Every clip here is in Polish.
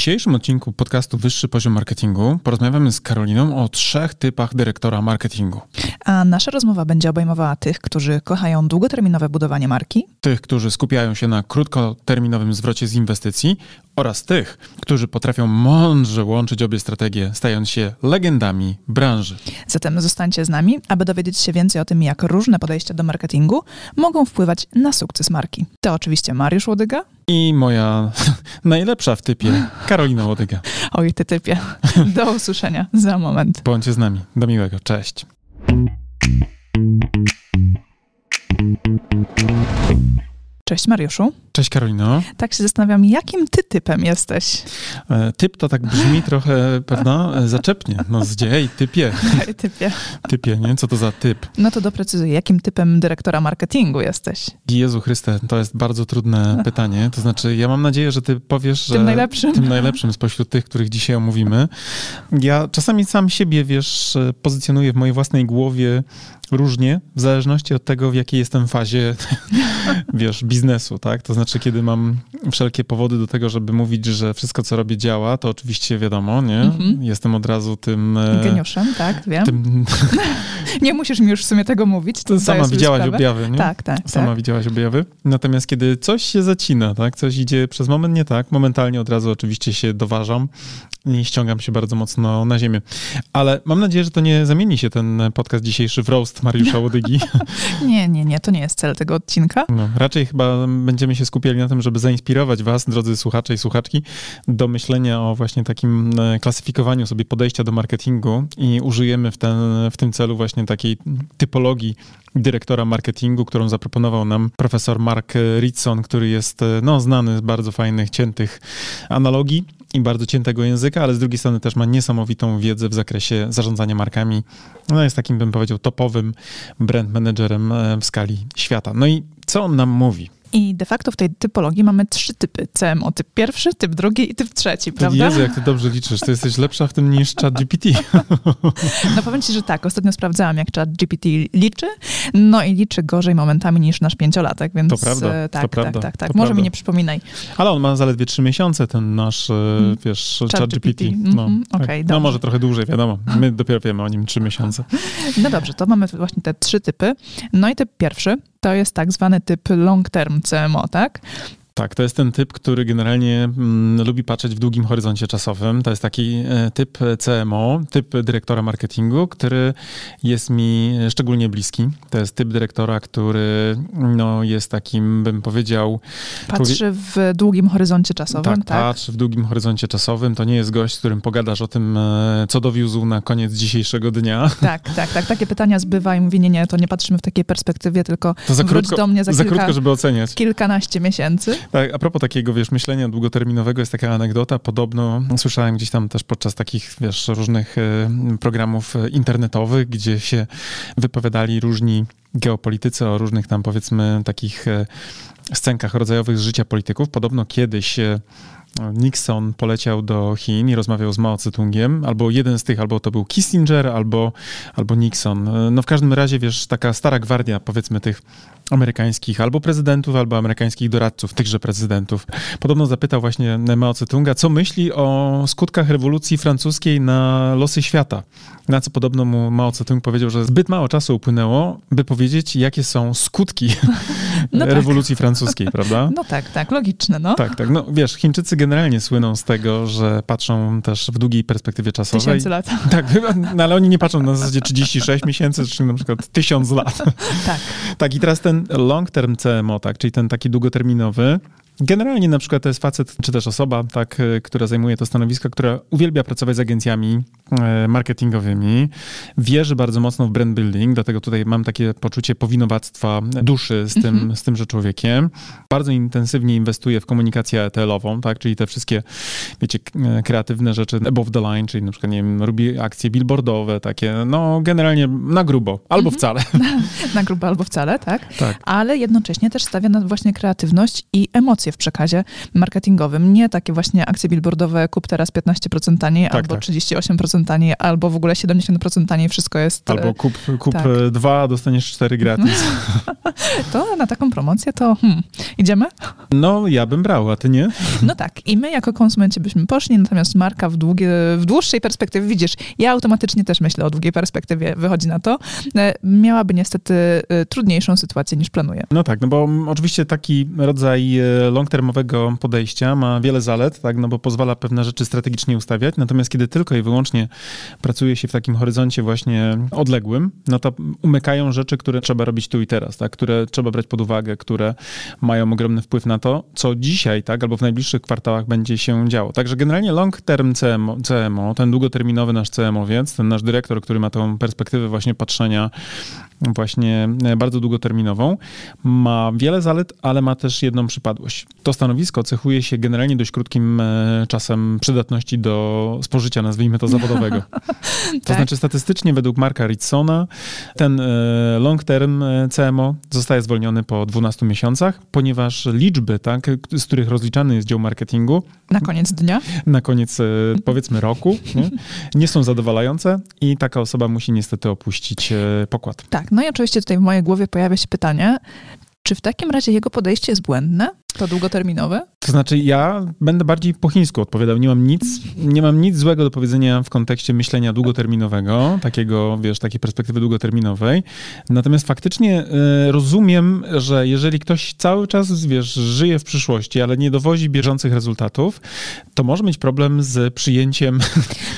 dzisiejszym odcinku podcastu Wyższy Poziom Marketingu porozmawiamy z Karoliną o trzech typach dyrektora marketingu. A nasza rozmowa będzie obejmowała tych, którzy kochają długoterminowe budowanie marki, Tych, którzy skupiają się na krótkoterminowym zwrocie z inwestycji oraz tych, którzy potrafią mądrze łączyć obie strategie, stając się legendami branży. Zatem zostańcie z nami, aby dowiedzieć się więcej o tym, jak różne podejścia do marketingu mogą wpływać na sukces marki. To oczywiście Mariusz Łodyga. I moja najlepsza w typie, Karolina Łodyga. Oj, ty typie. Do usłyszenia za moment. Bądźcie z nami. Do miłego. Cześć. Cześć Mariuszu. Cześć Karolino. Tak się zastanawiam, jakim ty typem jesteś? E, Typ to tak brzmi trochę, prawda, e, zaczepnie. No gdzie, ej, typie, Oj, typie. typie, nie? Co to za typ? No to doprecyzuj, jakim typem dyrektora marketingu jesteś? Jezu Chryste, to jest bardzo trudne pytanie. To znaczy, ja mam nadzieję, że ty powiesz, że... Tym najlepszym? Tym najlepszym spośród tych, których dzisiaj omówimy. Ja czasami sam siebie, wiesz, pozycjonuję w mojej własnej głowie różnie, w zależności od tego, w jakiej jestem fazie, wiesz, biznesu, tak? To znaczy, kiedy mam wszelkie powody do tego, żeby mówić, że wszystko, co robię, działa, to oczywiście wiadomo, nie? Mhm. Jestem od razu tym... e, Geniuszem, tak, wiem. Tym, Nie musisz mi już w sumie tego mówić. to sama widziałaś sprawę. objawy, nie? Tak, tak, Sama tak. widziałaś objawy. Natomiast kiedy coś się zacina, tak, coś idzie przez moment nie tak, momentalnie od razu oczywiście się doważam i ściągam się bardzo mocno na ziemię. Ale mam nadzieję, że to nie zamieni się ten podcast dzisiejszy w roast Mariusza Łodygi. Nie, nie, nie, to nie jest cel tego odcinka. No, raczej chyba będziemy się skupiali na tym, żeby zainspirować was, drodzy słuchacze i słuchaczki, do myślenia o właśnie takim e, klasyfikowaniu sobie podejścia do marketingu i użyjemy w, ten, w tym celu właśnie takiej typologii dyrektora marketingu, którą zaproponował nam profesor Mark Ritson, który jest e, no, znany z bardzo fajnych, ciętych analogii i bardzo ciętego języka, ale z drugiej strony też ma niesamowitą wiedzę w zakresie zarządzania markami. No jest takim, bym powiedział, topowym brand managerem e, w skali świata. No i co on nam mówi? I de facto w tej typologii mamy trzy typy CMO. Typ pierwszy, typ drugi i typ trzeci, prawda? Jezu, jak ty dobrze liczysz, ty jesteś lepsza w tym niż ChatGPT. No powiem ci, że tak, ostatnio sprawdzałam, jak chat GPT liczy, no i liczy gorzej momentami niż nasz pięciolatek, więc To prawda, e, to tak, prawda, tak, tak, tak. to Może prawda. mi nie przypominaj. Ale on ma zaledwie trzy miesiące, ten nasz, e, wiesz, ChatGPT. ChatGPT. No, Mhm, tak. okej, no dobrze. może trochę dłużej, wiadomo. My dopiero wiemy o nim trzy miesiące. No dobrze, to mamy właśnie te trzy typy. No i typ pierwszy to jest tak zwany typ long term CMO, tak? Tak, to jest ten typ, który generalnie mm, lubi patrzeć w długim horyzoncie czasowym. To jest taki e, typ CMO, typ dyrektora marketingu, który jest mi szczególnie bliski. To jest typ dyrektora, który no, jest takim, bym powiedział, Patrzy w długim horyzoncie czasowym, tak, tak? patrzy w długim horyzoncie czasowym. To nie jest gość, z którym pogadasz o tym, e, co dowiózł na koniec dzisiejszego dnia. Tak, tak, tak. Takie pytania zbywa i mówi, nie, nie, to nie patrzymy w takiej perspektywie, tylko To za wróć krótko, do mnie za, za kilka, krótko, żeby oceniać. kilkanaście miesięcy. Tak, a propos takiego, wiesz, myślenia długoterminowego jest taka anegdota, podobno słyszałem gdzieś tam też podczas takich, wiesz, różnych e, programów e, internetowych, gdzie się wypowiadali różni geopolitycy o różnych tam, powiedzmy, takich e, scenkach rodzajowych z życia polityków. Podobno kiedyś Nixon poleciał do Chin i rozmawiał z Mao Tse-tungiem, albo jeden z tych, albo to był Kissinger, albo, albo Nixon. No w każdym razie, wiesz, taka stara gwardia, powiedzmy, tych amerykańskich albo prezydentów, albo amerykańskich doradców tychże prezydentów. Podobno zapytał właśnie Mao Tse-tunga, co myśli o skutkach rewolucji francuskiej na losy świata. Na co podobno mu Mao Tse-tung powiedział, że zbyt mało czasu upłynęło, by powiedzieć, jakie są skutki No tak. rewolucji francuskiej, prawda? No tak, tak, logiczne, no. Tak, tak. No wiesz, Chińczycy generalnie słyną z tego, że patrzą też w długiej perspektywie czasowej. Tysięcy lat. Tak, no ale oni nie patrzą na zasadzie 36 miesięcy, czy na przykład 1000 lat. Tak. Tak, i teraz ten long term CMO, tak, czyli ten taki długoterminowy, Generalnie na przykład to jest facet, czy też osoba, tak, e, która zajmuje to stanowisko, która uwielbia pracować z agencjami e, marketingowymi, wierzy bardzo mocno w brand building, dlatego tutaj mam takie poczucie powinowactwa duszy z tym, Mhm. z tymże człowiekiem. Bardzo intensywnie inwestuje w komunikację ETL-ową, tak, czyli te wszystkie, wiecie, e, kreatywne rzeczy above the line, czyli na przykład, nie wiem, robi akcje billboardowe, takie, no generalnie na grubo, albo wcale. Na grubo albo wcale, tak? tak. Ale jednocześnie też stawia na właśnie kreatywność i emocje w przekazie marketingowym. Nie takie właśnie akcje billboardowe, kup teraz 15% taniej, Tak, albo tak. 38% taniej, albo w ogóle 70% taniej, wszystko jest... Albo kup, kup tak. e, dwa, dostaniesz cztery gratis. To na taką promocję to hmm, idziemy? No, ja bym brał, a ty nie? No tak, i my jako konsumenci byśmy poszli, natomiast marka w, długie, w dłuższej perspektywie, widzisz, ja automatycznie też myślę o długiej perspektywie, wychodzi na to, e, miałaby niestety e, trudniejszą sytuację niż planuje. No tak, no bo oczywiście taki rodzaj e, long-termowego podejścia ma wiele zalet, tak, no bo pozwala pewne rzeczy strategicznie ustawiać, natomiast kiedy tylko i wyłącznie pracuje się w takim horyzoncie właśnie odległym, no to umykają rzeczy, które trzeba robić tu i teraz, tak, które trzeba brać pod uwagę, które mają ogromny wpływ na to, co dzisiaj, tak, albo w najbliższych kwartałach będzie się działo. Także generalnie long-term CMO, CMO, ten długoterminowy nasz CMO-wiec, ten nasz dyrektor, który ma tą perspektywę właśnie patrzenia właśnie bardzo długoterminową, ma wiele zalet, ale ma też jedną przypadłość. To stanowisko cechuje się generalnie dość krótkim e, czasem przydatności do spożycia, nazwijmy to zawodowego. To Tak. znaczy statystycznie według Marka Ritsona ten e, long term e, CMO zostaje zwolniony po 12 miesiącach, ponieważ liczby, tak, z których rozliczany jest dział marketingu, Na koniec dnia. na koniec powiedzmy roku nie, nie są zadowalające i taka osoba musi niestety opuścić pokład. Tak, no i oczywiście tutaj w mojej głowie pojawia się pytanie, czy w takim razie jego podejście jest błędne, to długoterminowe? To znaczy, ja będę bardziej po chińsku odpowiadał. Nie mam nic, nie mam nic złego do powiedzenia w kontekście myślenia długoterminowego, takiego, wiesz, takiej perspektywy długoterminowej. Natomiast faktycznie e, rozumiem, że jeżeli ktoś cały czas, wiesz, żyje w przyszłości, ale nie dowozi bieżących rezultatów, to może mieć problem z przyjęciem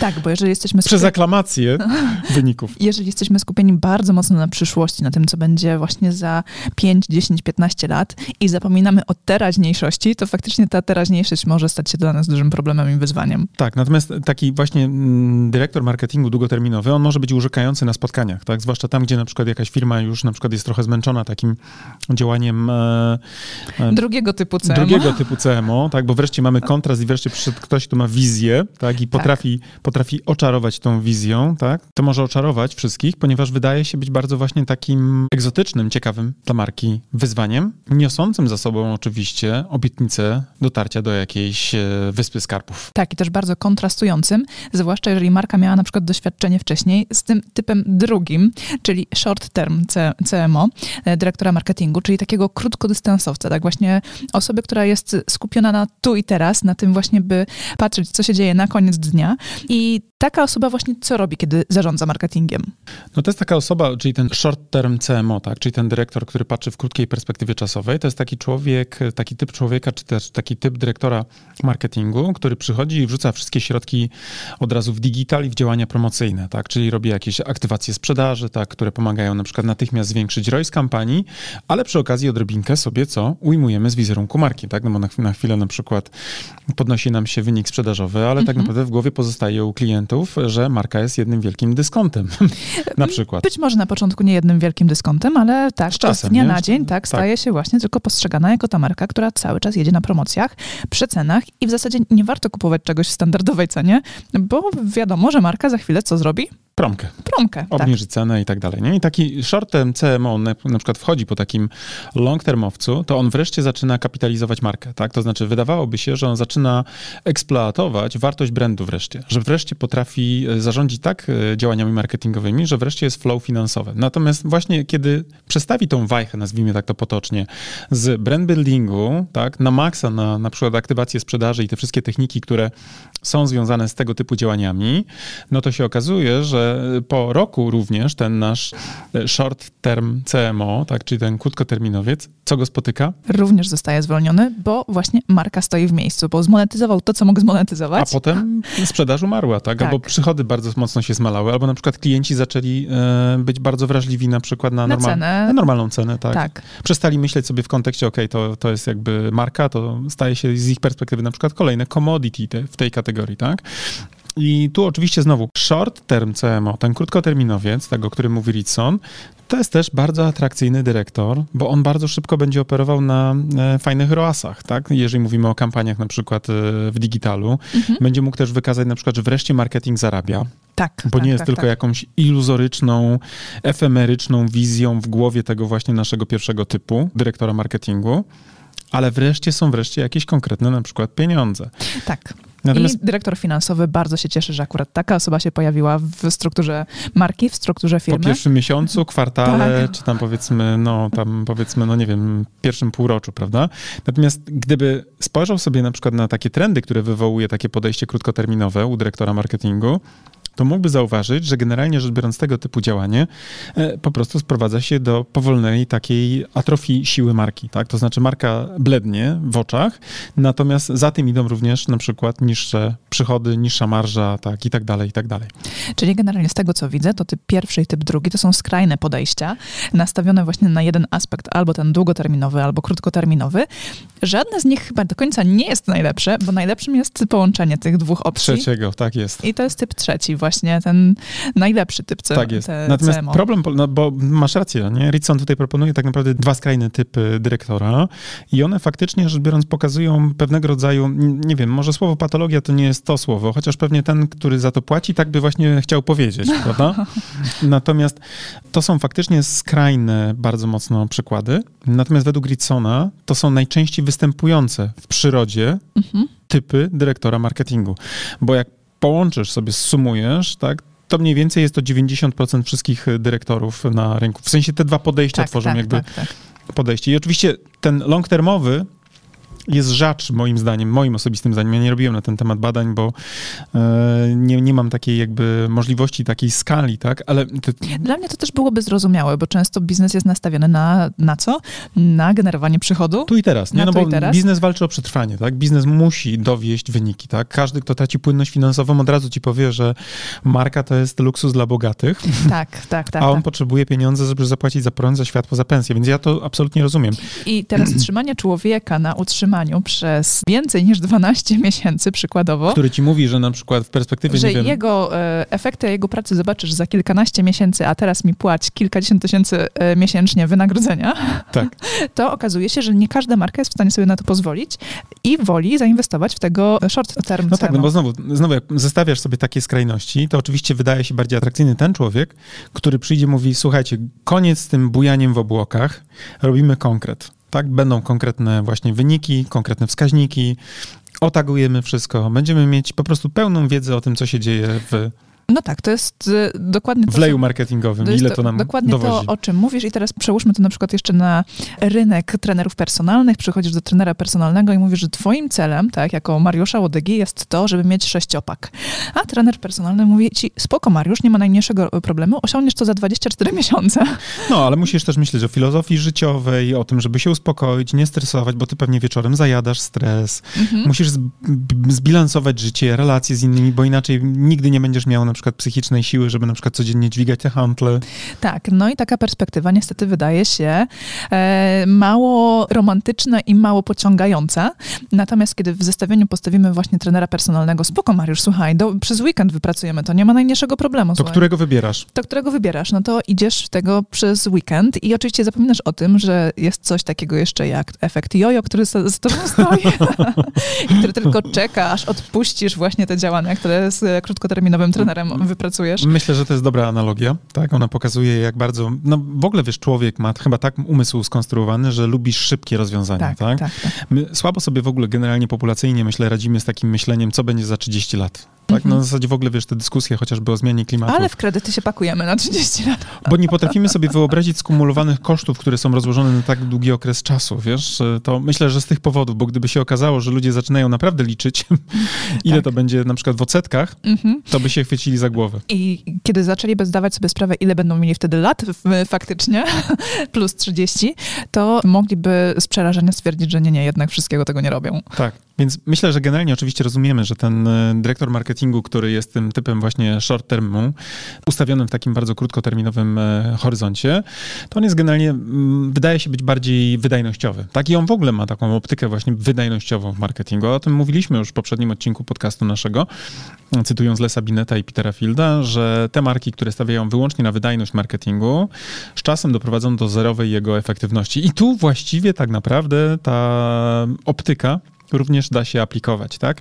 Tak, bo jeżeli jesteśmy przez skupieni, aklamację wyników. jeżeli jesteśmy skupieni bardzo mocno na przyszłości, na tym, co będzie właśnie za 5, 10, 15 lat i zapominamy o teraźniejszości, to faktycznie ta teraźniejszość może stać się dla nas dużym problemem i wyzwaniem. Tak, natomiast taki właśnie mm, dyrektor marketingu długoterminowy, on może być urzekający na spotkaniach, tak? Zwłaszcza tam, gdzie na przykład jakaś firma już na przykład jest trochę zmęczona takim działaniem e, e, Drugiego typu CMO. drugiego typu CMO, tak? Bo wreszcie mamy kontrast i wreszcie przyszedł ktoś, kto ma wizję, tak? I potrafi, potrafi oczarować tą wizją, tak? To może oczarować wszystkich, ponieważ wydaje się być bardzo właśnie takim egzotycznym, ciekawym dla marki wyzwaniem, niosącym za sobą oczywiście obietnicę dotarcia do jakiejś e, wyspy skarbów. Tak, i też bardzo kontrastującym, zwłaszcza jeżeli marka miała na przykład doświadczenie wcześniej z tym typem drugim, czyli short term CMO, e, dyrektora marketingu, czyli takiego krótkodystansowca, tak właśnie osoby, która jest skupiona na tu i teraz, na tym właśnie, by patrzeć, co się dzieje na koniec dnia i taka osoba właśnie co robi, kiedy zarządza marketingiem? No to jest taka osoba, czyli ten short term CMO, tak? czyli ten dyrektor, który patrzy w krótkiej perspektywie czasowej. To jest taki człowiek, taki typ człowieka, czy też taki typ dyrektora marketingu, który przychodzi i wrzuca wszystkie środki od razu w digital i w działania promocyjne, tak? czyli robi jakieś aktywacje sprzedaży, tak? które pomagają na przykład natychmiast zwiększyć ROI z kampanii, ale przy okazji odrobinkę sobie co ujmujemy z wizerunku marki, tak? no bo na, chw- na chwilę na przykład podnosi nam się wynik sprzedażowy, ale tak naprawdę w głowie pozostaje u klientów, że marka jest jednym wielkim dyskontem, na przykład. Być może na początku nie jednym wielkim dyskontem, ale tak, Z czasem, z dnia nie? na dzień tak, Tak. staje się właśnie tylko postrzegana jako ta marka, która cały czas jedzie na promocjach, przecenach i w zasadzie nie warto kupować czegoś w standardowej cenie, bo wiadomo, że marka za chwilę co zrobi? Promkę. Promkę. Tak. obniży cenę i tak dalej. Nie? I taki short-term CMO na, na przykład wchodzi po takim long-termowcu, to on wreszcie zaczyna kapitalizować markę. Tak? To znaczy wydawałoby się, że on zaczyna eksploatować wartość brandu wreszcie, że wreszcie potrafi e, zarządzić tak e, działaniami marketingowymi, że wreszcie jest flow finansowy. Natomiast właśnie kiedy przestawi tą wajchę, nazwijmy tak to potocznie, z brand buildingu tak, na maksa, na na przykład aktywację sprzedaży i te wszystkie techniki, które są związane z tego typu działaniami, no to się okazuje, że po roku również ten nasz e, short term CMO, tak, czyli ten krótkoterminowiec, co go spotyka? Również zostaje zwolniony, bo właśnie marka stoi w miejscu, bo zmonetyzował to, co mógł A zmonetyzować. potem sprzedaż umarła, tak? Tak. Albo przychody bardzo mocno się zmalały, albo na przykład klienci zaczęli e, być bardzo wrażliwi na przykład na, Na normal- cenę. na normalną cenę, tak? tak. Przestali myśleć sobie w kontekście, ok, to, to jest jakby marka, to staje się z ich perspektywy na przykład kolejne commodity te, w tej kategorii, tak? I tu oczywiście znowu short term CMO, ten krótkoterminowiec, tego, o którym mówi Ritson, to jest też bardzo atrakcyjny dyrektor, bo on bardzo szybko będzie operował na e, fajnych ROASach, tak? Jeżeli mówimy o kampaniach na przykład e, w digitalu, Mhm. będzie mógł też wykazać na przykład, że wreszcie marketing zarabia, Tak. bo tak, nie jest tak, tylko tak. jakąś iluzoryczną, efemeryczną wizją w głowie tego właśnie naszego pierwszego typu dyrektora marketingu, ale wreszcie są wreszcie jakieś konkretne na przykład pieniądze. Tak. Natomiast... I dyrektor finansowy bardzo się cieszy, że akurat taka osoba się pojawiła w strukturze marki, w strukturze firmy. Po pierwszym miesiącu, kwartale, tak. czy tam powiedzmy, no tam powiedzmy, no nie wiem, pierwszym półroczu, prawda? Natomiast gdyby spojrzał sobie na przykład na takie trendy, które wywołuje takie podejście krótkoterminowe u dyrektora marketingu, to mógłby zauważyć, że generalnie rzecz biorąc tego typu działanie e, po prostu sprowadza się do powolnej takiej atrofii siły marki, tak? To znaczy marka blednie w oczach, natomiast za tym idą również na przykład niższe przychody, niższa marża, tak i tak dalej, i tak dalej. Czyli generalnie z tego, co widzę, to typ pierwszy i typ drugi to są skrajne podejścia, nastawione właśnie na jeden aspekt, albo ten długoterminowy, albo krótkoterminowy. Żadne z nich chyba do końca nie jest najlepsze, bo najlepszym jest połączenie tych dwóch opcji. Trzeciego, tak jest. I to jest typ trzeci, właśnie ten najlepszy typ C- Tak jest. Natomiast CMO. problem, no bo masz rację, nie? Ritson tutaj proponuje tak naprawdę dwa skrajne typy dyrektora i one faktycznie rzecz biorąc pokazują pewnego rodzaju, nie wiem, może słowo patologia to nie jest to słowo, chociaż pewnie ten, który za to płaci, tak by właśnie chciał powiedzieć, prawda? Natomiast to są faktycznie skrajne bardzo mocno przykłady. Natomiast według Ritsona to są najczęściej występujące w przyrodzie mhm. typy dyrektora marketingu. Bo jak połączysz sobie, sumujesz, tak, to mniej więcej jest to 90% wszystkich dyrektorów na rynku. W sensie te dwa podejścia tak, tworzą tak, jakby tak, tak. podejście. I oczywiście ten long termowy jest rzadszy moim zdaniem, moim osobistym zdaniem. Ja nie robiłem na ten temat badań, bo e, nie, nie mam takiej jakby możliwości, takiej skali, tak, ale... Te... Dla mnie to też byłoby zrozumiałe, bo często biznes jest nastawiony na, na co? Na generowanie przychodu. Tu i teraz, nie? Na No bo teraz. biznes walczy o przetrwanie, tak? Biznes musi dowieść wyniki, tak? Każdy, kto traci płynność finansową, od razu ci powie, że marka to jest luksus dla bogatych. Tak, tak, tak. A on tak. potrzebuje pieniądze, żeby zapłacić za prąd, za światło, za pensję, więc ja to absolutnie rozumiem. I teraz trzymanie człowieka na utrzymaniu przez więcej niż 12 miesięcy przykładowo. Który ci mówi, że na przykład w perspektywie, że nie wiem... jego e, efekty jego pracy zobaczysz za kilkanaście miesięcy, a teraz mi płać kilkadziesiąt tysięcy e, miesięcznie wynagrodzenia, tak. to okazuje się, że nie każda marka jest w stanie sobie na to pozwolić i woli zainwestować w tego short term No tak, no bo znowu, znowu jak zestawiasz sobie takie skrajności, to oczywiście wydaje się bardziej atrakcyjny ten człowiek, który przyjdzie i mówi, słuchajcie, koniec z tym bujaniem w obłokach, robimy konkret. Tak, będą konkretne właśnie wyniki, konkretne wskaźniki, otagujemy wszystko, będziemy mieć po prostu pełną wiedzę o tym, co się dzieje w no tak, to jest y, dokładnie to. W leju marketingowym, to ile to nam Dokładnie dowozi. to, o czym mówisz i teraz przełóżmy to na przykład jeszcze na rynek trenerów personalnych. Przychodzisz do trenera personalnego i mówisz, że twoim celem, tak, jako Mariusza Łodygi jest to, żeby mieć sześciopak. A trener personalny mówi ci, spoko Mariusz, nie ma najmniejszego problemu, osiągniesz to za 24 miesiące. No, ale musisz też myśleć o filozofii życiowej, o tym, żeby się uspokoić, nie stresować, bo ty pewnie wieczorem zajadasz stres. Mhm. Musisz zbilansować życie, relacje z innymi, bo inaczej nigdy nie będziesz miał na przykład psychicznej siły, żeby na przykład codziennie dźwigać te hantle. Tak, no i taka perspektywa niestety wydaje się e, mało romantyczna i mało pociągająca. Natomiast kiedy w zestawieniu postawimy właśnie trenera personalnego, spoko Mariusz, słuchaj, do, przez weekend wypracujemy to, nie ma najmniejszego problemu. To słuchaj. którego wybierasz? To którego wybierasz, no to idziesz w tego przez weekend i oczywiście zapominasz o tym, że jest coś takiego jeszcze jak efekt jojo, który za, za tobą stoi i który tylko czeka, aż odpuścisz właśnie te działania, które z krótkoterminowym trenerem wypracujesz. Myślę, że to jest dobra analogia, tak? Ona pokazuje, jak bardzo, no w ogóle wiesz, człowiek ma chyba tak umysł skonstruowany, że lubi szybkie rozwiązania, tak? tak? tak, tak. My słabo sobie w ogóle generalnie populacyjnie, myślę, radzimy z takim myśleniem, co będzie za 30 lat. Tak? No w zasadzie w ogóle, wiesz, te dyskusje chociażby o zmianie klimatu. Ale w kredyty się pakujemy na 30 lat. Bo nie potrafimy sobie wyobrazić skumulowanych kosztów, które są rozłożone na tak długi okres czasu, wiesz? To myślę, że z tych powodów, bo gdyby się okazało, że ludzie zaczynają naprawdę liczyć, ile tak. to będzie na przykład w odsetkach, mhm. to by się chwycili za głowę. I kiedy zaczęliby zdawać sobie sprawę, ile będą mieli wtedy lat faktycznie, plus 30, to mogliby z przerażenia stwierdzić, że nie, nie, jednak wszystkiego tego nie robią. Tak. Więc myślę, że generalnie oczywiście rozumiemy, że ten e, dyrektor marketingu, który jest tym typem właśnie short termu, ustawionym w takim bardzo krótkoterminowym e, horyzoncie, to on jest generalnie, wydaje się być bardziej wydajnościowy. Tak i on w ogóle ma taką optykę właśnie wydajnościową w marketingu. O tym mówiliśmy już w poprzednim odcinku podcastu naszego, cytując Lesa Bineta i Petera Fielda, że te marki, które stawiają wyłącznie na wydajność marketingu, z czasem doprowadzą do zerowej jego efektywności. I tu właściwie tak naprawdę ta optyka również da się aplikować, tak?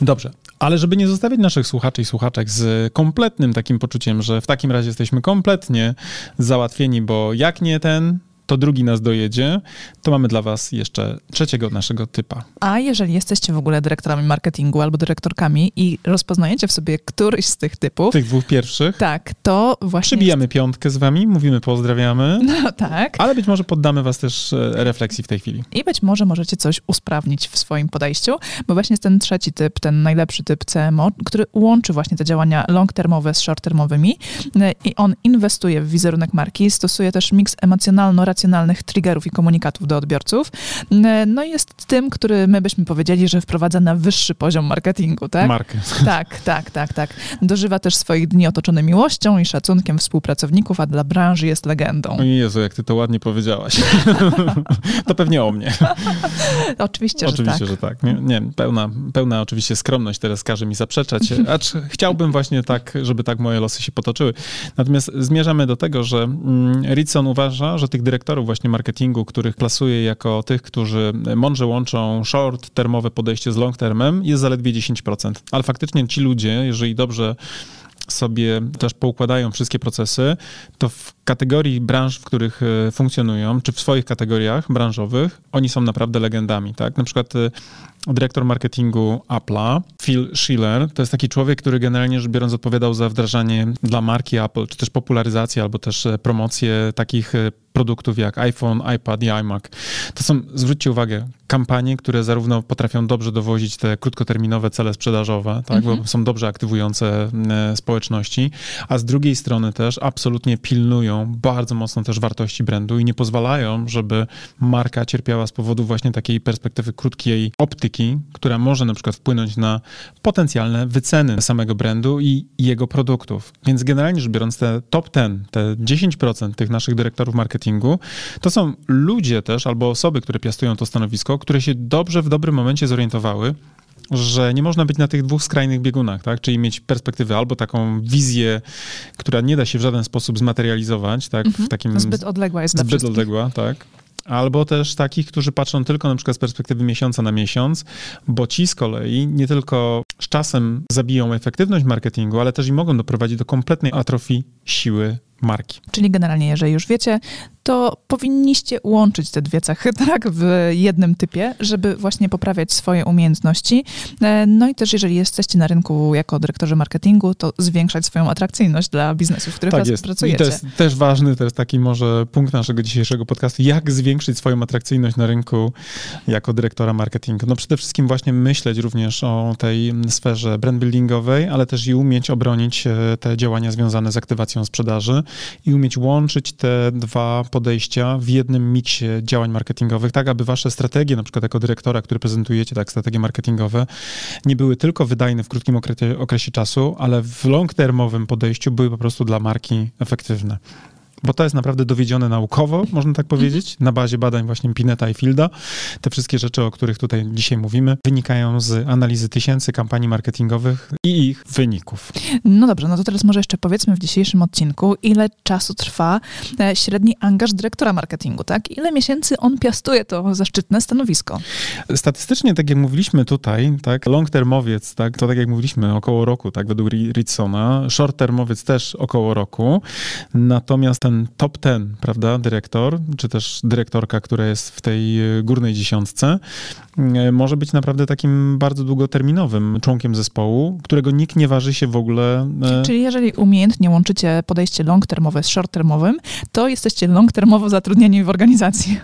Dobrze. Ale żeby nie zostawić naszych słuchaczy i słuchaczek z kompletnym takim poczuciem, że w takim razie jesteśmy kompletnie załatwieni, bo jak nie ten, to drugi nas dojedzie, to mamy dla Was jeszcze trzeciego naszego typa. A jeżeli jesteście w ogóle dyrektorami marketingu albo dyrektorkami i rozpoznajecie w sobie któryś z tych typów. Tych dwóch pierwszych. Tak, to właśnie. Przybijamy jest... piątkę z Wami, mówimy pozdrawiamy. No tak. Ale być może poddamy Was też e, refleksji w tej chwili. I być może możecie coś usprawnić w swoim podejściu, bo właśnie jest ten trzeci typ, ten najlepszy typ CMO, który łączy właśnie te działania long-termowe z short-termowymi e, i on inwestuje w wizerunek marki, stosuje też miks emocjonalno racjonalnych triggerów i komunikatów do odbiorców. No i jest tym, który my byśmy powiedzieli, że wprowadza na wyższy poziom marketingu, tak? Markę. Tak, tak, tak, tak. Dożywa też swoich dni otoczony miłością i szacunkiem współpracowników, a dla branży jest legendą. O Jezu, jak ty to ładnie powiedziałaś. to pewnie o mnie. oczywiście, że oczywiście, tak. że tak. Nie, nie, pełna, pełna oczywiście skromność teraz każe mi zaprzeczać, acz chciałbym właśnie tak, żeby tak moje losy się potoczyły. Natomiast zmierzamy do tego, że mm, Ritson uważa, że tych dyrektorów właśnie marketingu, których plasuje jako tych, którzy mądrze łączą short-termowe podejście z long-termem, jest zaledwie 10%. Ale faktycznie ci ludzie, jeżeli dobrze sobie też poukładają wszystkie procesy, to w kategorii branż, w których e, funkcjonują, czy w swoich kategoriach branżowych, oni są naprawdę legendami, tak? Na przykład e, dyrektor marketingu Apple'a, Phil Schiller, to jest taki człowiek, który generalnie rzecz biorąc odpowiadał za wdrażanie dla marki Apple, czy też popularyzację, albo też e, promocję takich produktów jak iPhone, iPad i iMac. To są, zwróćcie uwagę, kampanie, które zarówno potrafią dobrze dowozić te krótkoterminowe cele sprzedażowe, tak, bo mhm. są dobrze aktywujące społeczności, a z drugiej strony też absolutnie pilnują bardzo mocno też wartości brandu i nie pozwalają, żeby marka cierpiała z powodu właśnie takiej perspektywy krótkiej optyki, która może na przykład wpłynąć na potencjalne wyceny samego brandu i jego produktów. Więc generalnie rzecz biorąc, te top 10, te 10% tych naszych dyrektorów marketingu, to są ludzie też albo osoby, które piastują to stanowisko, które się dobrze w dobrym momencie zorientowały, że nie można być na tych dwóch skrajnych biegunach, tak? Czyli mieć perspektywę albo taką wizję, która nie da się w żaden sposób zmaterializować, tak? w mhm. takim... Zbyt odległa jest Zbyt odległa, tak. Albo też takich, którzy patrzą tylko na przykład z perspektywy miesiąca na miesiąc, bo ci z kolei nie tylko z czasem zabiją efektywność marketingu, ale też i mogą doprowadzić do kompletnej atrofii siły marki. Czyli generalnie, jeżeli już wiecie, to powinniście łączyć te dwie cechy tak, w jednym typie, żeby właśnie poprawiać swoje umiejętności. E, no i też, jeżeli jesteście na rynku jako dyrektorzy marketingu, to zwiększać swoją atrakcyjność dla biznesów, w których tak jest. pracujecie. I to jest też ważny, to jest taki może punkt naszego dzisiejszego podcastu, jak zwiększyć swoją atrakcyjność na rynku jako dyrektora marketingu. No przede wszystkim właśnie myśleć również o tej sferze brand buildingowej, ale też i umieć obronić e, te działania związane z aktywacją sprzedaży i umieć łączyć te dwa podejścia w jednym miksie działań marketingowych, tak aby wasze strategie, na przykład jako dyrektora, który prezentujecie, tak, strategie marketingowe, nie były tylko wydajne w krótkim okresie, okresie czasu, ale w long-termowym podejściu były po prostu dla marki efektywne bo to jest naprawdę dowiedzione naukowo, można tak powiedzieć, na bazie badań właśnie Pineta i Fielda. Te wszystkie rzeczy, o których tutaj dzisiaj mówimy, wynikają z analizy tysięcy kampanii marketingowych i ich wyników. No dobrze, no to teraz może jeszcze powiedzmy w dzisiejszym odcinku, ile czasu trwa e, średni angaż dyrektora marketingu, tak? Ile miesięcy on piastuje to zaszczytne stanowisko? Statystycznie, tak jak mówiliśmy tutaj, tak, long termowiec, tak, to tak jak mówiliśmy, około roku, tak, według Ritsona, short termowiec też około roku, natomiast ten ten top ten, prawda, dyrektor, czy też dyrektorka, która jest w tej e, górnej dziesiątce, e, może być naprawdę takim bardzo długoterminowym członkiem zespołu, którego nikt nie waży się w ogóle. E, Czyli jeżeli umiejętnie łączycie podejście long-termowe z short-termowym, to jesteście long-termowo zatrudnieni w organizacji.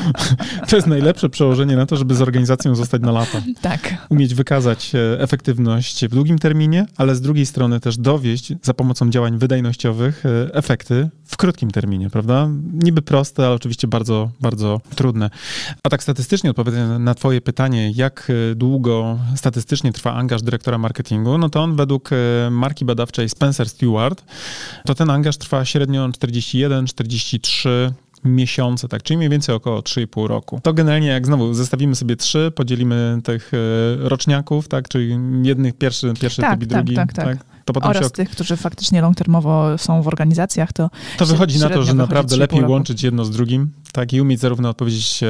to jest najlepsze przełożenie na to, żeby z organizacją zostać na lata. Tak. Umieć wykazać efektywność w długim terminie, ale z drugiej strony też dowieść za pomocą działań wydajnościowych efekty w krótkim terminie, prawda? Niby proste, ale oczywiście bardzo, bardzo trudne. A tak statystycznie odpowiadając na twoje pytanie, jak e, długo statystycznie trwa angaż dyrektora marketingu, no to on według e, marki badawczej Spencer Stewart, to ten angaż trwa średnio 41-43 miesiące, tak, czyli mniej więcej około 3,5 roku. To generalnie jak znowu zestawimy sobie trzy, podzielimy tych e, roczniaków, tak, czyli jednych pierwszy, pierwszy tak, typ i tak, drugi, tak, tak. tak To potem Oraz się... tych, którzy faktycznie long-termowo są w organizacjach, to To wychodzi na to, że naprawdę lepiej łączyć jedno z drugim, tak, i umieć zarówno odpowiedzieć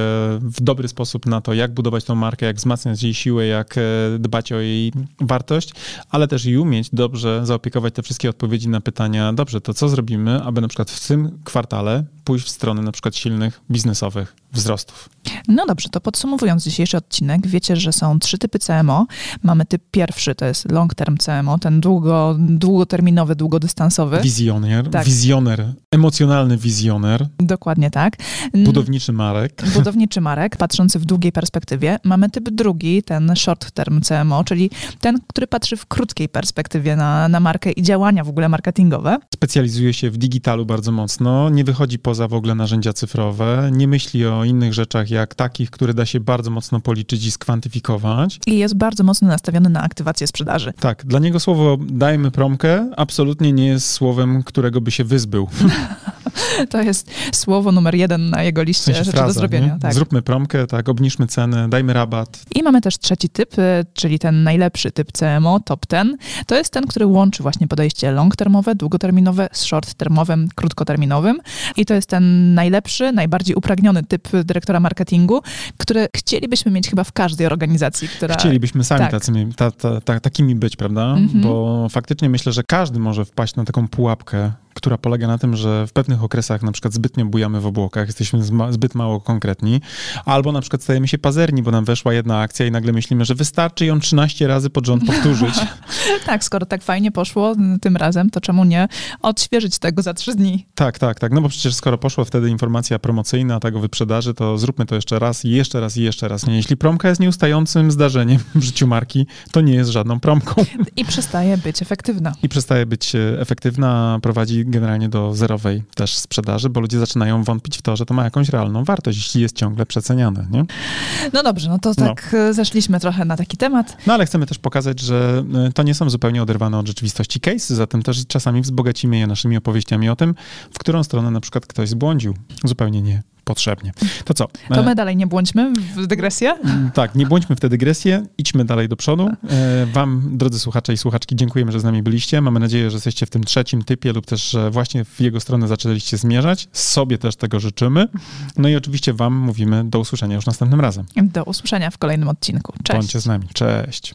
w dobry sposób na to, jak budować tą markę, jak wzmacniać jej siłę, jak e, dbać o jej wartość, ale też i umieć dobrze zaopiekować te wszystkie odpowiedzi na pytania, dobrze, to co zrobimy, aby na przykład w tym kwartale pójść w stronę na przykład silnych biznesowych wzrostów. No dobrze, to podsumowując dzisiejszy odcinek, wiecie, że są trzy typy CMO. Mamy typ pierwszy, to jest long term CMO, ten długo, długoterminowy, długodystansowy. Wizjoner, tak. wizjoner, emocjonalny wizjoner. Dokładnie tak. Budowniczy Marek. Budowniczy Marek, patrzący w długiej perspektywie. Mamy typ drugi, ten short term CMO, czyli ten, który patrzy w krótkiej perspektywie na, na markę i działania w ogóle marketingowe. Specjalizuje się w digitalu bardzo mocno, nie wychodzi poza w ogóle narzędzia cyfrowe, nie myśli o innych rzeczach jak takich, które da się bardzo mocno policzyć i skwantyfikować. I jest bardzo mocno nastawiony na aktywację sprzedaży. Tak, dla niego słowo dajmy promkę absolutnie nie jest słowem, którego by się wyzbył. To jest słowo numer jeden na jego liście w sensie rzeczy fraza, do zrobienia. Tak. Zróbmy promkę, tak, obniżmy cenę, dajmy rabat. I mamy też trzeci typ, y, czyli ten najlepszy typ CMO, top ten. To jest ten, który łączy właśnie podejście long-termowe, długoterminowe z short-termowym, krótkoterminowym. I to jest ten najlepszy, najbardziej upragniony typ dyrektora marketingu, który chcielibyśmy mieć chyba w każdej organizacji, która... Chcielibyśmy sami tak. ta, ta, ta, takimi być, prawda? Mhm. Bo faktycznie myślę, że każdy może wpaść na taką pułapkę, która polega na tym, że w pewnych okresach na przykład zbytnio bujamy w obłokach, jesteśmy zbyt mało konkretni, albo na przykład stajemy się pazerni, bo nam weszła jedna akcja i nagle myślimy, że wystarczy ją 13 razy pod rząd powtórzyć. tak, skoro tak fajnie poszło tym razem, to czemu nie odświeżyć tego za trzy dni? Tak, tak, tak, no bo przecież skoro poszła wtedy informacja promocyjna tego wyprzedaży, to zróbmy to jeszcze raz i jeszcze raz i jeszcze raz. Jeśli promka jest nieustającym zdarzeniem w życiu marki, to nie jest żadną promką. I przestaje być efektywna. I przestaje być e, efektywna, prowadzi generalnie do zerowej też sprzedaży, bo ludzie zaczynają wątpić w to, że to ma jakąś realną wartość, jeśli jest ciągle przeceniane, nie? No dobrze, no to no. tak no. zeszliśmy trochę na taki temat. No ale chcemy też pokazać, że e, to nie są zupełnie oderwane od rzeczywistości case, zatem też czasami wzbogacimy je naszymi opowieściami o tym, w którą stronę na przykład ktoś zbłądził. Zupełnie nie potrzebnie. To co? To my dalej nie błądźmy w dygresję? Mm, tak, nie błądźmy w tę dygresję, idźmy dalej do przodu. E, wam, drodzy słuchacze i słuchaczki, dziękujemy, że z nami byliście. Mamy nadzieję, że jesteście w tym trzecim typie lub też że właśnie w jego stronę zaczęliście zmierzać. Sobie też tego życzymy. No i oczywiście wam mówimy do usłyszenia już następnym razem. Do usłyszenia w kolejnym odcinku. Cześć. Bądźcie z nami. Cześć.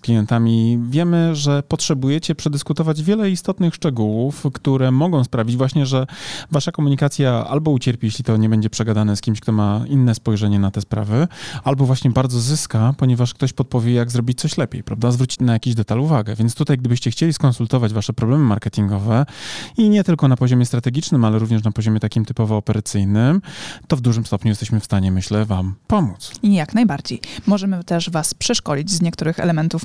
klientami. Wiemy, że potrzebujecie przedyskutować wiele istotnych szczegółów, które mogą sprawić właśnie, że wasza komunikacja albo ucierpi, jeśli to nie będzie przegadane z kimś, kto ma inne spojrzenie na te sprawy, albo właśnie bardzo zyska, ponieważ ktoś podpowie, jak zrobić coś lepiej, prawda? Zwrócić na jakiś detal uwagę. Więc tutaj, gdybyście chcieli skonsultować wasze problemy marketingowe i nie tylko na poziomie strategicznym, ale również na poziomie takim typowo operacyjnym, to w dużym stopniu jesteśmy w stanie, myślę, wam pomóc. I jak najbardziej. Możemy też was przeszkolić z niektórych elementów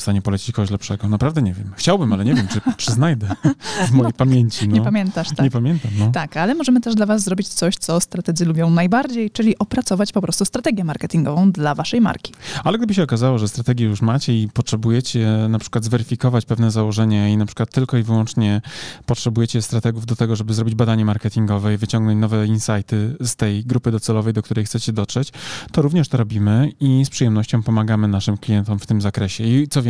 w stanie polecić kogoś lepszego. Naprawdę nie wiem. Chciałbym, ale nie wiem, czy, czy znajdę w mojej no, pamięci. No. Nie pamiętasz, tak. Nie pamiętam, no. Tak, ale możemy też dla was zrobić coś, co strategzy lubią najbardziej, czyli opracować po prostu strategię marketingową dla waszej marki. Ale gdyby się okazało, że strategię już macie i potrzebujecie na przykład zweryfikować pewne założenia i na przykład tylko i wyłącznie potrzebujecie strategów do tego, żeby zrobić badanie marketingowe i wyciągnąć nowe insighty z tej grupy docelowej, do której chcecie dotrzeć, to również to robimy i z przyjemnością pomagamy naszym klientom w tym zakresie. I co więcej,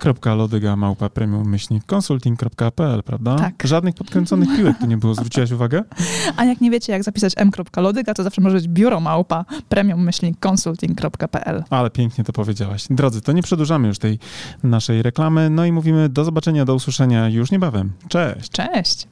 a.lodyga.małpa.premium-consulting.pl, prawda? Tak. Żadnych podkręconych piłek tu nie było, zwróciłaś uwagę? A jak nie wiecie, jak zapisać m.lodyga, to zawsze może być biuro małpa premium-consulting.pl. Ale pięknie to powiedziałaś. Drodzy, to nie przedłużamy już tej naszej reklamy, no i mówimy do zobaczenia, do usłyszenia już niebawem. Cześć! Cześć!